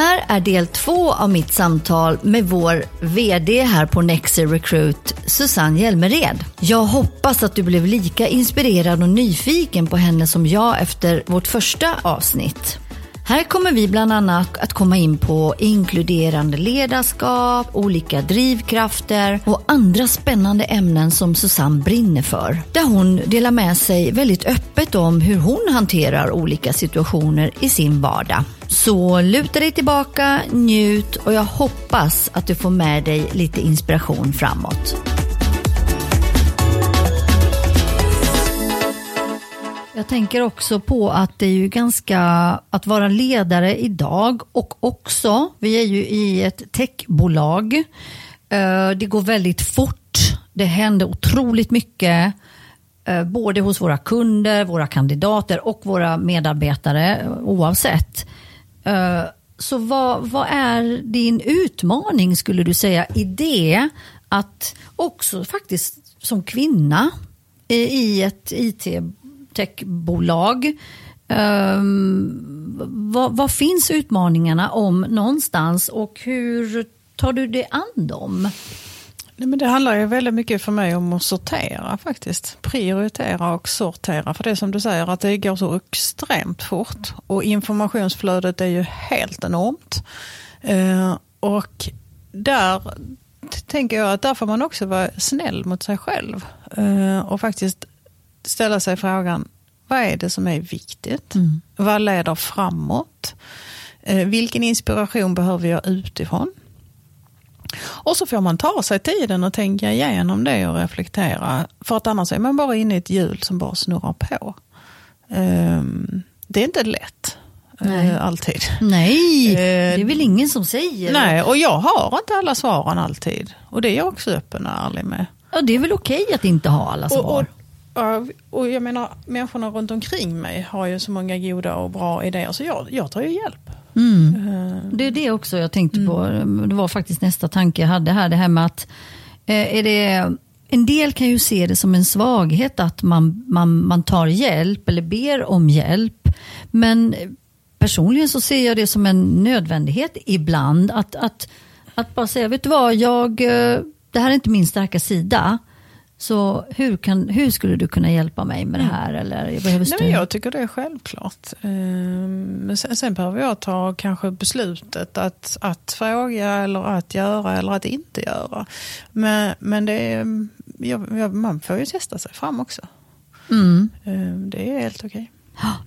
här är del två av mitt samtal med vår VD här på Nexer Recruit, Susanne Hjälmered. Jag hoppas att du blev lika inspirerad och nyfiken på henne som jag efter vårt första avsnitt. Här kommer vi bland annat att komma in på inkluderande ledarskap, olika drivkrafter och andra spännande ämnen som Susanne brinner för. Där hon delar med sig väldigt öppet om hur hon hanterar olika situationer i sin vardag. Så luta dig tillbaka, njut och jag hoppas att du får med dig lite inspiration framåt. Jag tänker också på att det är ju ganska, att vara ledare idag och också, vi är ju i ett techbolag. Eh, det går väldigt fort, det händer otroligt mycket, eh, både hos våra kunder, våra kandidater och våra medarbetare oavsett. Eh, så vad, vad är din utmaning skulle du säga i det att också faktiskt som kvinna i ett IT-techbolag Um, ehm, vad, vad, finns utmaningarna om någonstans och hur tar du det an dem? Nej, men det handlar ju väldigt mycket för mig om att sortera faktiskt. Prioritera och sortera. För det är som du säger att det går så extremt fort. Och informationsflödet är ju helt enormt. Eh, och där tänker jag att där får man också vara snäll mot sig själv. Eh, och faktiskt ställa sig frågan, vad är det som är viktigt? Mm. Vad leder framåt? Eh, vilken inspiration behöver jag utifrån? Och så får man ta sig tiden och tänka igenom det och reflektera. För att annars är man bara inne i ett hjul som bara snurrar på. Um, det är inte lätt. Eh, nej. alltid. Nej, uh, det är väl ingen som säger. Nej, och jag har inte alla svaren alltid. Och det är jag också öppen och ärlig med. Ja, det är väl okej att inte ha alla svar. Och, och, och, jag menar, människorna runt omkring mig har ju så många goda och bra idéer, så jag, jag tar ju hjälp. Mm. Uh, det är det också jag tänkte på. Mm. Det var faktiskt nästa tanke jag hade här. Det här med att eh, är det, en del kan ju se det som en svaghet att man, man, man tar hjälp eller ber om hjälp. Men personligen så ser jag det som en nödvändighet ibland. Att, att, att bara säga, vet du vad, jag, eh, det här är inte min starka sida. Så hur, kan, hur skulle du kunna hjälpa mig med det mm. här? Eller jag behöver Nej, jag tycker det är självklart. Men sen, sen behöver jag ta kanske beslutet att, att fråga eller att göra eller att inte göra. Men, men det är, jag, man får ju testa sig fram också. Mm. Det är helt okej.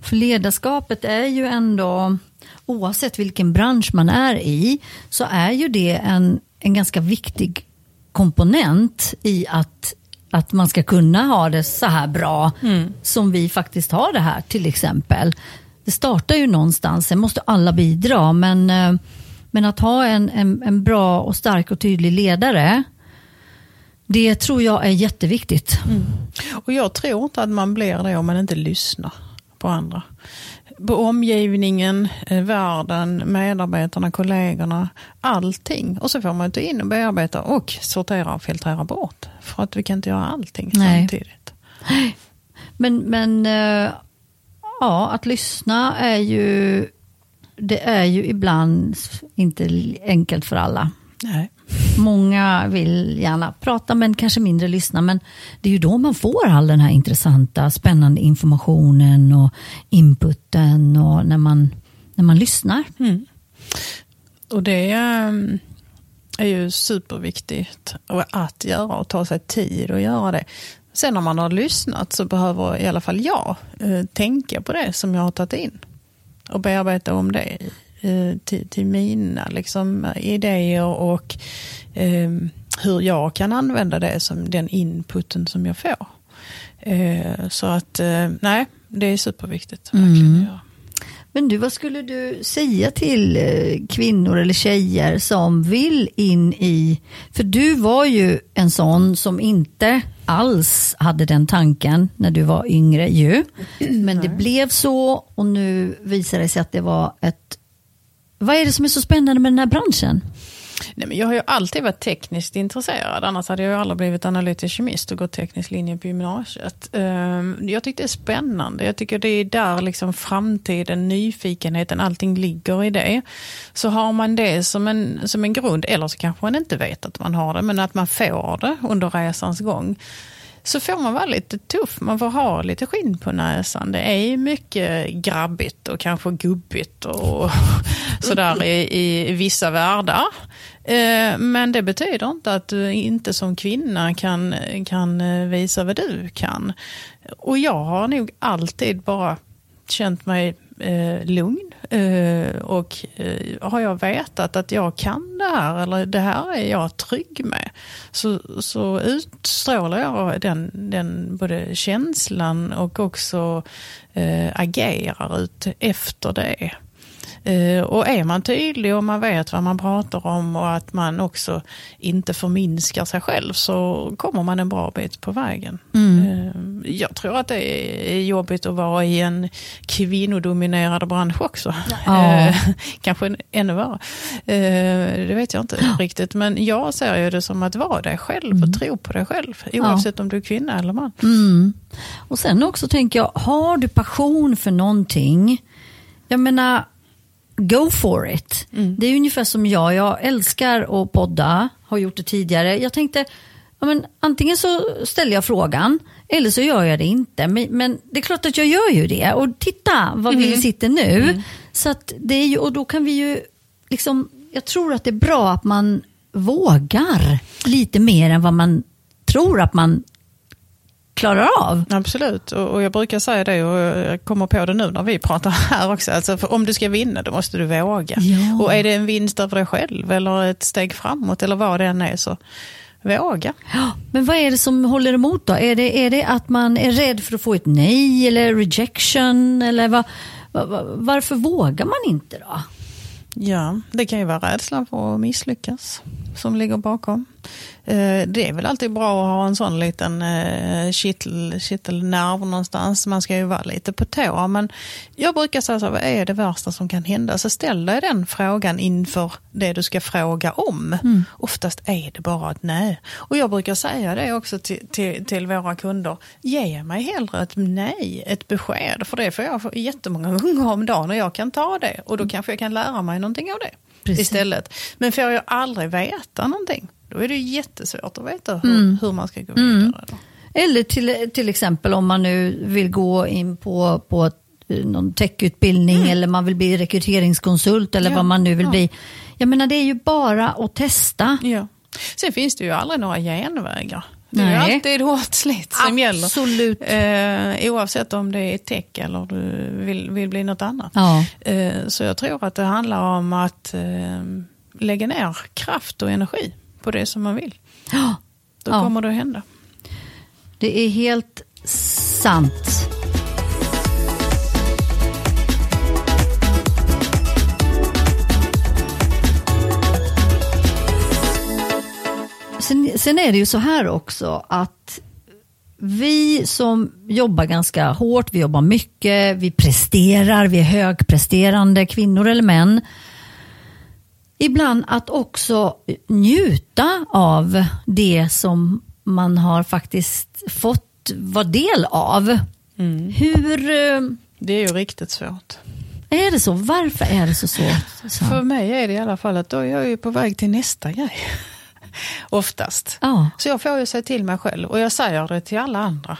För ledarskapet är ju ändå, oavsett vilken bransch man är i, så är ju det en, en ganska viktig komponent i att att man ska kunna ha det så här bra mm. som vi faktiskt har det här till exempel. Det startar ju någonstans, sen måste alla bidra men, eh, men att ha en, en, en bra och stark och tydlig ledare det tror jag är jätteviktigt. Mm. Och jag tror inte att man blir det om man inte lyssnar på andra omgivningen, eh, världen, medarbetarna, kollegorna, allting. Och så får man ta in och bearbeta och sortera och filtrera bort. För att vi kan inte göra allting Nej. samtidigt. Men, men eh, ja, att lyssna är ju, det är ju ibland inte enkelt för alla. Nej. Många vill gärna prata men kanske mindre lyssna. Men det är ju då man får all den här intressanta, spännande informationen och inputen och när man, när man lyssnar. Mm. Och det ehm, är ju superviktigt att göra och ta sig tid att göra det. Sen när man har lyssnat så behöver i alla fall jag eh, tänka på det som jag har tagit in och bearbeta om det till, till mina liksom, idéer och eh, hur jag kan använda det som den inputen som jag får. Eh, så att eh, nej, det är superviktigt. Mm. Men du, vad skulle du säga till eh, kvinnor eller tjejer som vill in i, för du var ju en sån som inte alls hade den tanken när du var yngre ju. Men det blev så och nu visar det sig att det var ett vad är det som är så spännande med den här branschen? Nej, men jag har ju alltid varit tekniskt intresserad. Annars hade jag ju aldrig blivit analytisk kemist och gått teknisk linje på gymnasiet. Ehm, jag tyckte det är spännande. Jag tycker det är där liksom framtiden, nyfikenheten, allting ligger i det. Så har man det som en, som en grund, eller så kanske man inte vet att man har det, men att man får det under resans gång så får man vara lite tuff. Man får ha lite skinn på näsan. Det är mycket grabbigt och kanske gubbigt och sådär i, i vissa världar. Eh, men det betyder inte att du inte som kvinna kan, kan eh, visa vad du kan. Och jag har nog alltid bara känt mig eh, lugn. Eh, och eh, har jag vetat att jag kan det här eller det här är jag trygg med så, så utstrålar jag den, den både känslan och också eh, agerar ut efter det. Eh, och är man tydlig och man vet vad man pratar om och att man också inte förminskar sig själv så kommer man en bra bit på vägen. Mm. Eh, jag tror att det är jobbigt att vara i en kvinnodominerad bransch också. Ja. Eh, kanske ännu värre. Det vet jag inte riktigt. Men jag ser ju det som att vara dig själv och mm. tro på dig själv. Oavsett ja. om du är kvinna eller man. Mm. Och sen också tänker jag, har du passion för någonting jag menar, go for it. Mm. Det är ungefär som jag, jag älskar att podda, har gjort det tidigare. Jag tänkte, ja, men, antingen så ställer jag frågan eller så gör jag det inte. Men, men det är klart att jag gör ju det. Och titta var mm. vi sitter nu. Mm. Så att det är ju, och då kan vi ju, liksom, jag tror att det är bra att man vågar lite mer än vad man tror att man klarar av. Absolut, och, jag brukar säga det och jag kommer på det nu när vi pratar här också. Alltså, om du ska vinna då måste du våga. Ja. Och är det en vinst över dig själv eller ett steg framåt eller vad det än är så våga. Men vad är det som håller emot då? Är det, är det att man är rädd för att få ett nej eller rejection? Eller vad, varför vågar man inte då? Ja, det kan ju vara rädslan för att misslyckas som ligger bakom. Eh, det är väl alltid bra att ha en sån liten eh, kittel, kittelnerv någonstans. Man ska ju vara lite på tå. Men jag brukar säga så vad är det värsta som kan hända? Så ställ dig den frågan inför det du ska fråga om. Mm. Oftast är det bara ett nej. Och jag brukar säga det också till, till, till våra kunder. Ge mig hellre ett nej, ett besked. För det får jag jättemånga gånger om dagen och jag kan ta det. Och då kanske jag kan lära mig någonting av det. Precis. istället. Men får jag aldrig veta någonting, då är det jättesvårt att veta hur, mm. hur man ska gå vidare. Mm. Eller till, till exempel om man nu vill gå in på, på någon techutbildning mm. eller man vill bli rekryteringskonsult eller ja. vad man nu vill ja. bli. Jag menar det är ju bara att testa. Ja. Sen finns det ju aldrig några genvägar. Det är Nej. alltid hårt slit som Absolut. gäller. Eh, oavsett om det är tech eller du vill, vill bli något annat. Ja. Eh, så jag tror att det handlar om att eh, lägga ner kraft och energi på det som man vill. Då ja. kommer det att hända. Det är helt sant. Sen, sen är det ju så här också att vi som jobbar ganska hårt, vi jobbar mycket, vi presterar, vi är högpresterande kvinnor eller män. Ibland att också njuta av det som man har faktiskt fått vara del av. Mm. Hur... Eh, det är ju riktigt svårt. Är det så? Varför är det så svårt? Så? För mig är det i alla fall att då är jag på väg till nästa grej. Oftast. Ja. Så jag får ju säga till mig själv och jag säger det till alla andra.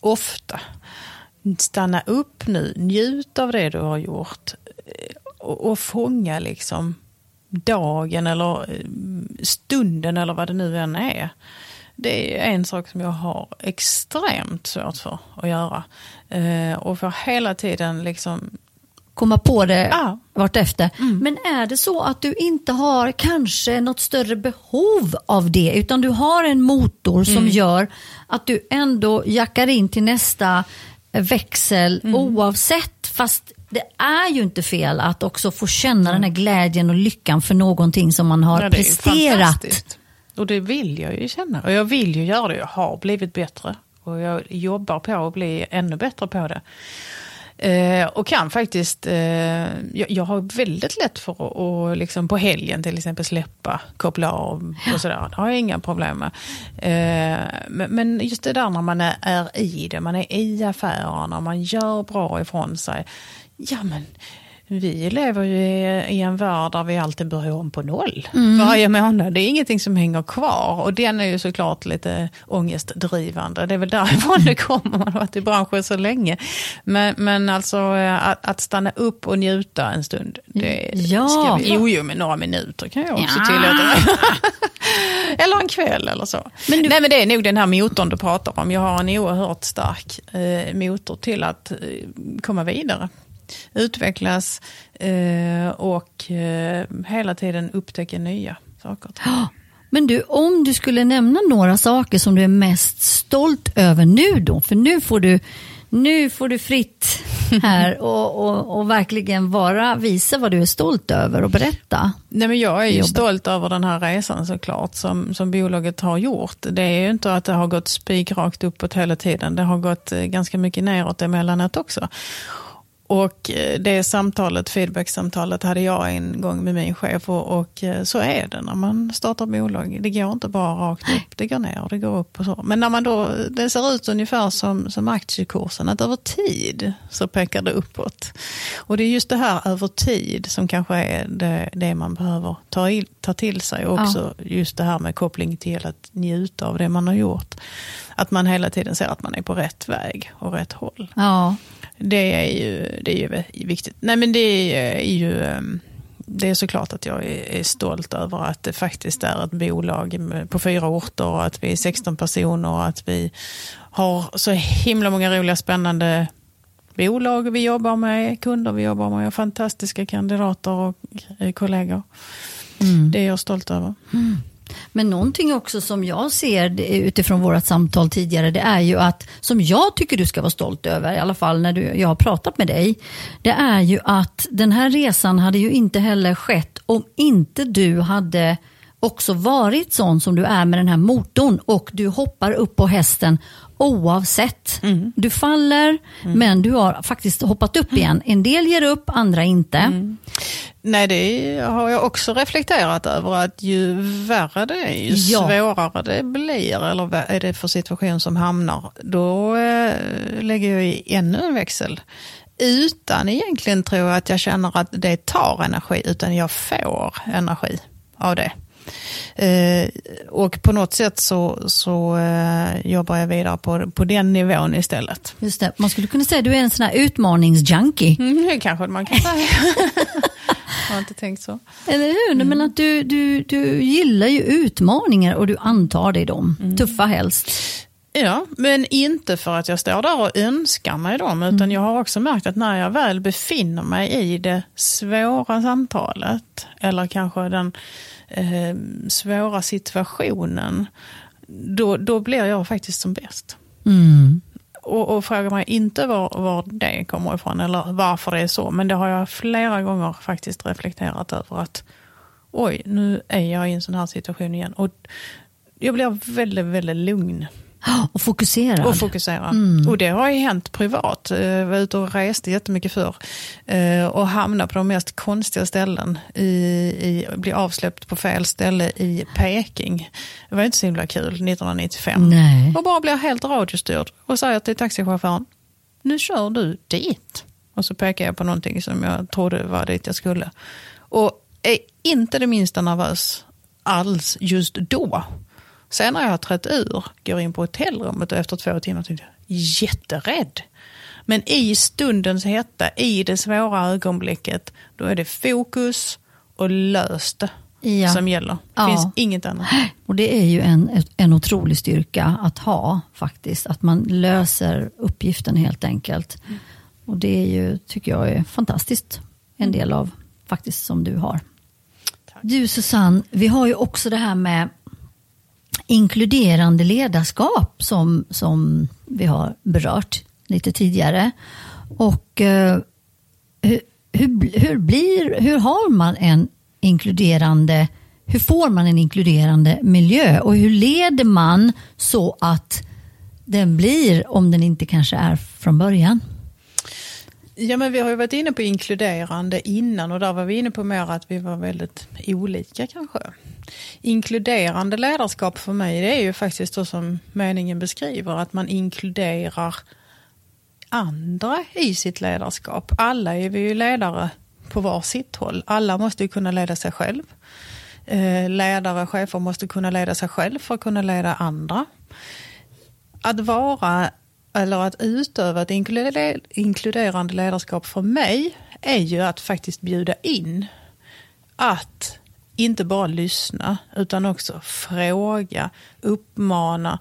Ofta. Stanna upp nu, njut av det du har gjort och, och fånga liksom dagen eller eh, stunden eller vad det nu än är. Det är en sak som jag har extremt svårt för att göra. Eh, och får hela tiden liksom komma på det ja. vartefter. Mm. Men är det så att du inte har kanske något större behov av det utan du har en motor som mm. gör att du ändå jackar in till nästa växel mm. oavsett fast det är ju inte fel att också få känna den här glädjen och lyckan för någonting som man har ja, presterat. Och det vill jag ju känna och jag vill ju göra det. Jag har blivit bättre och jag jobbar på att bli ännu bättre på det. Eh, och kan faktiskt, eh, jag, jag, har väldigt lätt för att och liksom på helgen till exempel släppa, koppla av och sådär. Det har jag inga problem med. Eh, men, men, just det där när man är, är i det, man är i affärerna, man gör bra ifrån sig. Ja men vi lever ju i en värld där vi alltid börjar om på noll mm. varje månad. Det är ingenting som hänger kvar och den är ju såklart lite ångestdrivande. Det är väl därifrån det kommer, man har varit i branschen så länge. Men, men alltså att, att stanna upp och njuta en stund, det ja. ska vi... Jo, jo, med några minuter kan jag också ja. tillåta eller en kväll eller så. Men du... Nej, men det är nog den här motorn du pratar om. Jag har en oerhört stark eh, motor till att eh, komma vidare utvecklas eh, och eh, hela tiden upptäcka nya saker. Men du, om du skulle nämna några saker som du är mest stolt över nu då, för nu får du nu får du fritt här och, och, och, verkligen vara, visa vad du är stolt över och berätta. Nej, men jag är ju stolt över den här resan såklart som, som bolaget har gjort. Det är ju inte att det har gått spikrakt uppåt hela tiden. Det har gått eh, ganska mycket neråt emellanåt också. Och eh, det samtalet, feedbacksamtalet hade jag en gång med min chef och, och, eh, så är det när man startar bolag. Det går inte bara rakt upp, det går ner och det går upp och så. Men när man då, det ser ut ungefär som, som aktiekursen, att över tid så pekar det uppåt. Och det är just det här över tid som kanske är det, det man behöver ta, i, ta till sig. Och också ja. just det här med koppling till att njuta av det man har gjort. Att man hela tiden ser att man är på rätt väg och rätt håll. Ja. Det är ju, det är ju viktigt. Nej men det är ju ehm, det är såklart att jag är stolt över att det faktiskt är ett bolag på fyra orter och att vi är 16 personer och att vi har så himla många roliga spännande bolag vi jobbar med, kunder vi jobbar med och fantastiska kandidater och kollegor. Mm. Det är jag stolt över. Mm. Men någonting också som jag ser utifrån vårt samtal tidigare, det är ju att, som jag tycker du ska vara stolt över, i alla fall när du, jag har pratat med dig, det är ju att den här resan hade ju inte heller skett om inte du hade också varit sån som du är med den här motorn och du hoppar upp på hästen oavsett. Mm. Du faller, mm. men du har faktiskt hoppat upp igen. En del ger upp, andra inte. Mm. Nej, det har jag också reflekterat över att ju värre det är, ju ja. svårare det blir, eller vad är det för situation som hamnar, då eh, lägger jag i ännu en växel. Utan egentligen tror jag att jag känner att det tar energi, utan jag får energi av det. Eh, och på något sätt så, så eh, jobbar jag vidare på, på den nivån istället. Just det. Man skulle kunna säga att du är en sån här utmaningsjunkie. Mm, det kanske man kan säga. jag har inte tänkt så. Eller hur? Mm. Men att du, du, du gillar ju utmaningar och du antar dig dem. Mm. Tuffa helst. Ja, men inte för att jag står där och önskar mig dem, utan mm. jag har också märkt att när jag väl befinner mig i det svåra samtalet, eller kanske den eh, svåra situationen, då, då blir jag faktiskt som bäst. Mm. Och, och fråga mig inte var, var det kommer ifrån eller varför det är så, men det har jag flera gånger faktiskt reflekterat över att oj, nu är jag i en sån här situation igen. Och jag blir väldigt, väldigt lugn och fokuserad. Och fokuserad. Mm. Och det har ju hänt privat. Jag var ute och reste jättemycket förr. Eh, och hamnade på de mest konstiga ställen. I, i, bli avsläppt på fel ställe i Peking. Det var inte så himla kul 1995. Nej. Och bara blir helt radiostyrd och säger till taxichauffören, nu kör du dit. Och så pekar jag på någonting som jag trodde var dit jag skulle. Och är inte det minsta nervös alls just då. Sen när jag har trätt ur, går in på hotellrummet och efter två timmar tyckte jag jätterädd. Men i stundens hetta, i det svåra ögonblicket, då är det fokus och löst ja. som gäller. Det ja. finns inget annat. Och det är ju en, en otrolig styrka att ha faktiskt. Att man löser uppgiften helt enkelt. Mm. Och det är ju, tycker jag är fantastiskt. En del av faktiskt som du har. Tack. Du Susanne, vi har ju också det här med inkluderande ledarskap som, som vi har berört lite tidigare. Och eh, hur, hur, hur, blir, hur har man en inkluderande hur får man en inkluderande miljö och hur leder man så att den blir om den inte kanske är från början? Ja, men vi har ju varit inne på inkluderande innan och där var vi inne på mer att vi var väldigt olika kanske. Inkluderande ledarskap för mig det är ju faktiskt så som meningen beskriver att man inkluderar andra i sitt ledarskap. Alla är vi ju ledare på var sitt håll. Alla måste ju kunna leda sig själv. Eh, ledare ledare, chefer måste kunna leda sig själv för att kunna leda andra. Att vara eller att utöva ett inkluderande ledarskap för mig är ju att faktiskt bjuda in. Att inte bara lyssna utan också fråga, uppmana,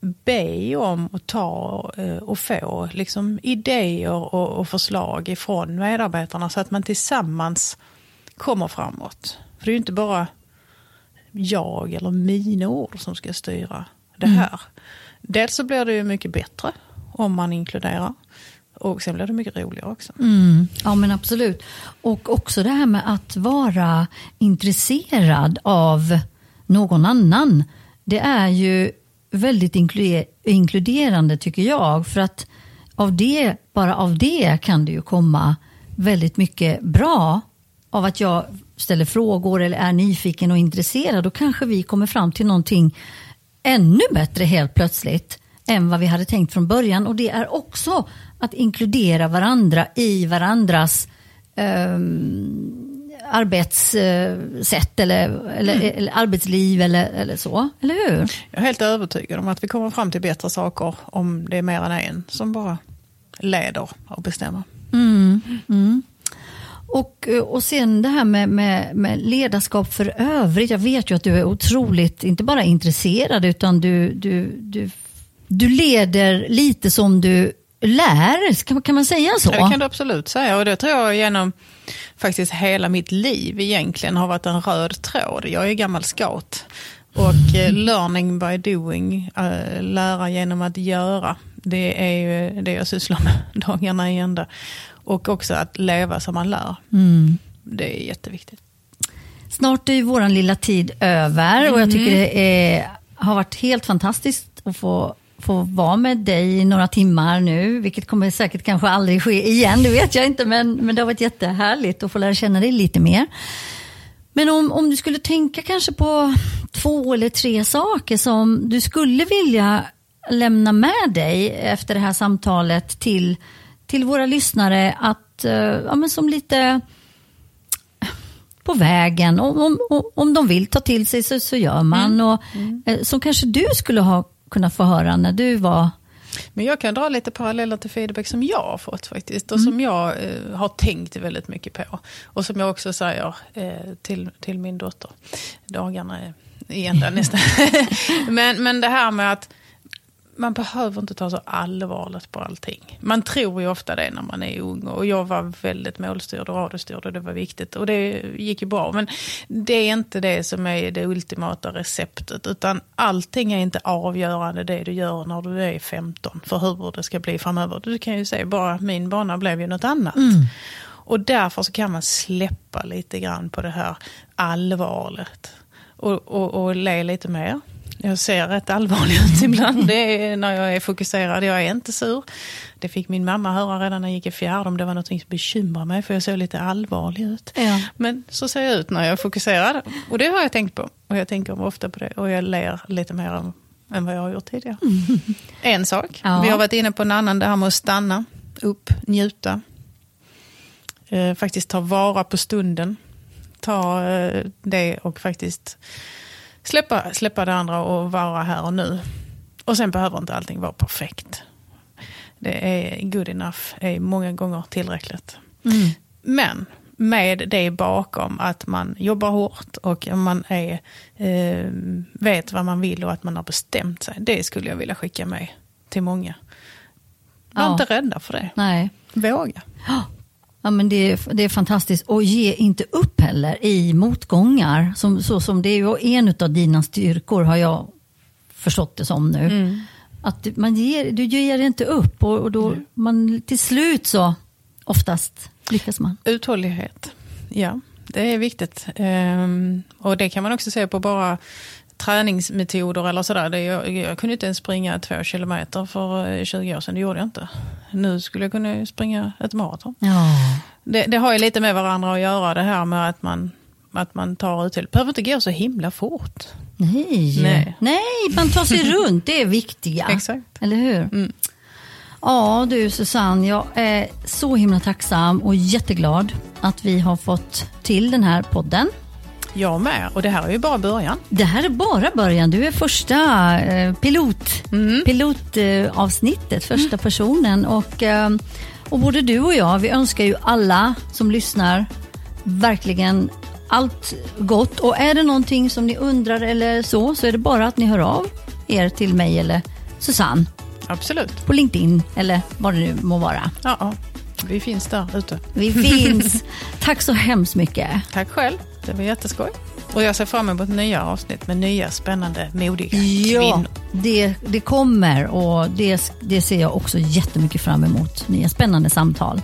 be om och ta eh, och få liksom idéer och förslag ifrån medarbetarna så att man tillsammans kommer framåt. För det är ju inte bara jag eller mina ord som ska styra det mm. här. Mm. Dels så blir det ju mycket bättre om man inkluderar. Och sen blir det mycket roligare också. Mm, ja men absolut. Och också det här med att vara intresserad av någon annan. Det är ju väldigt inkluderande tycker jag. För att av det, bara av det kan det ju komma väldigt mycket bra. Av att jag ställer frågor eller är nyfiken och intresserad. Då kanske vi kommer fram till någonting ännu bättre helt plötsligt än vad vi hade tänkt från början. Och det är också att inkludera varandra i varandras um, arbetssätt eller, eller, mm. eller, arbetsliv eller, eller så, eller hur? Jag är helt övertygad om att vi kommer fram till bättre saker om det är mer än en som bara leder och bestämmer. Mm. Mm. Och, och sen det här med, med, med, ledarskap för övrigt. Jag vet ju att du är otroligt, inte bara intresserad, utan du, du, du, du leder lite som du lär. Kan, kan man säga så? Ja, det kan du absolut säga. Och det tror jag genom faktiskt hela mitt liv egentligen har varit en röd tråd. Jag är gammal scout. Och eh, learning by doing, äh, lära genom att göra, det är ju det jag sysslar med dagarna i ända. Och också att leva som man lär. Mm. Det är jätteviktigt. Snart är ju vår lilla tid över mm. och jag tycker det är, har varit helt fantastiskt att få få vara med dig i några timmar nu, vilket kommer säkert kanske aldrig ske igen, det vet jag inte, men, men det har varit jättehärligt att få lära känna dig lite mer. Men om, om du skulle tänka kanske på två eller tre saker som du skulle vilja lämna med dig efter det här samtalet till till våra lyssnare att, eh, ja, men som lite på vägen. Om, om, om de vill ta till sig så, så gör man. Mm. Och, mm. Eh, som kanske du skulle ha kunnat få höra när du var men jag kan dra lite paralleller till feedback som jag har fått faktiskt. Och mm. som jag eh, har tänkt väldigt mycket på. Och som jag också säger eh, till, till min dotter. Dagarna är ända nästan. men, men det här med att man behöver inte ta så allvarligt på allting. Man tror ju ofta det när man är ung. Och jag var väldigt målstyrd och radiostyrd och det var viktigt. Och det gick ju bra. Men det är inte det som är det ultimata receptet. Utan allting är inte avgörande det du gör när du är 15. För hur det ska bli framöver. Du kan ju se, bara min bana blev ju något annat. Mm. Och därför så kan man släppa lite grann på det här allvaret. Och, och, och le lite mer jag ser rätt allvarlig ut ibland. Det är när jag är fokuserad. Jag är inte sur. Det fick min mamma höra redan när jag gick i fjärde om det var något som bekymrar mig för jag såg lite allvarlig ut. Ja. Men så ser jag ut när jag är fokuserad. Och det har jag tänkt på. Och jag tänker ofta på det. Och jag ler lite mer än vad jag har gjort tidigare. Mm. En sak. Ja. Vi har varit inne på en annan, det här med att stanna upp, njuta. Eh, faktiskt ta vara på stunden. Ta eh, det och faktiskt släppa, släppa det andra och vara här och nu. Och sen behöver inte allting vara perfekt. Det är good enough, är många gånger tillräckligt. Mm. Men med det bakom att man jobbar hårt och man är, eh, vet vad man vill och att man har bestämt sig. Det skulle jag vilja skicka med till många. Var ja. inte rädda för det. Nej. Våga. Ja, men det, är, det är fantastiskt. Och ge inte upp heller i motgångar. Som, så som det är en av dina styrkor har jag förstått det som nu. Mm. Att man ger, du ger inte upp och, och då mm. man, till slut så oftast lyckas man. Uthållighet, ja. Det är viktigt. Um, och det kan man också se på bara träningsmetoder eller sådär. Jag, jag kunde inte ens springa två kilometer för eh, 20 år sedan, det gjorde jag inte. Nu skulle jag kunna springa ett maraton. Ja. Det, det har ju lite med varandra att göra det här med att man, att man tar ut till. Det behöver inte gå så himla fort. Nej. Nej. Nej, man tar sig runt, det är viktiga. Exakt. Eller hur? Mm. Ja du Susanne, jag är så himla tacksam och jätteglad att vi har fått till den här podden. Jag med, och det här är ju bara början. Det här är bara början. Du är första eh, pilot, Mm. pilotavsnittet, första personen. Och, eh, och både du och jag, vi önskar ju alla som lyssnar verkligen allt gott. Och är det någonting som ni undrar eller så, så är det bara att ni hör av er till mig eller Susanne Absolut. på LinkedIn eller vad det nu må vara. Ja, ja. vi finns där ute. Vi finns. Tack så hemskt mycket. Tack själv, det var jätteskoj. Och jag ser fram emot nya avsnitt med nya spännande, modiga Ja, kvinnor. det, det kommer och det, det ser jag också jättemycket fram emot. Nya spännande samtal.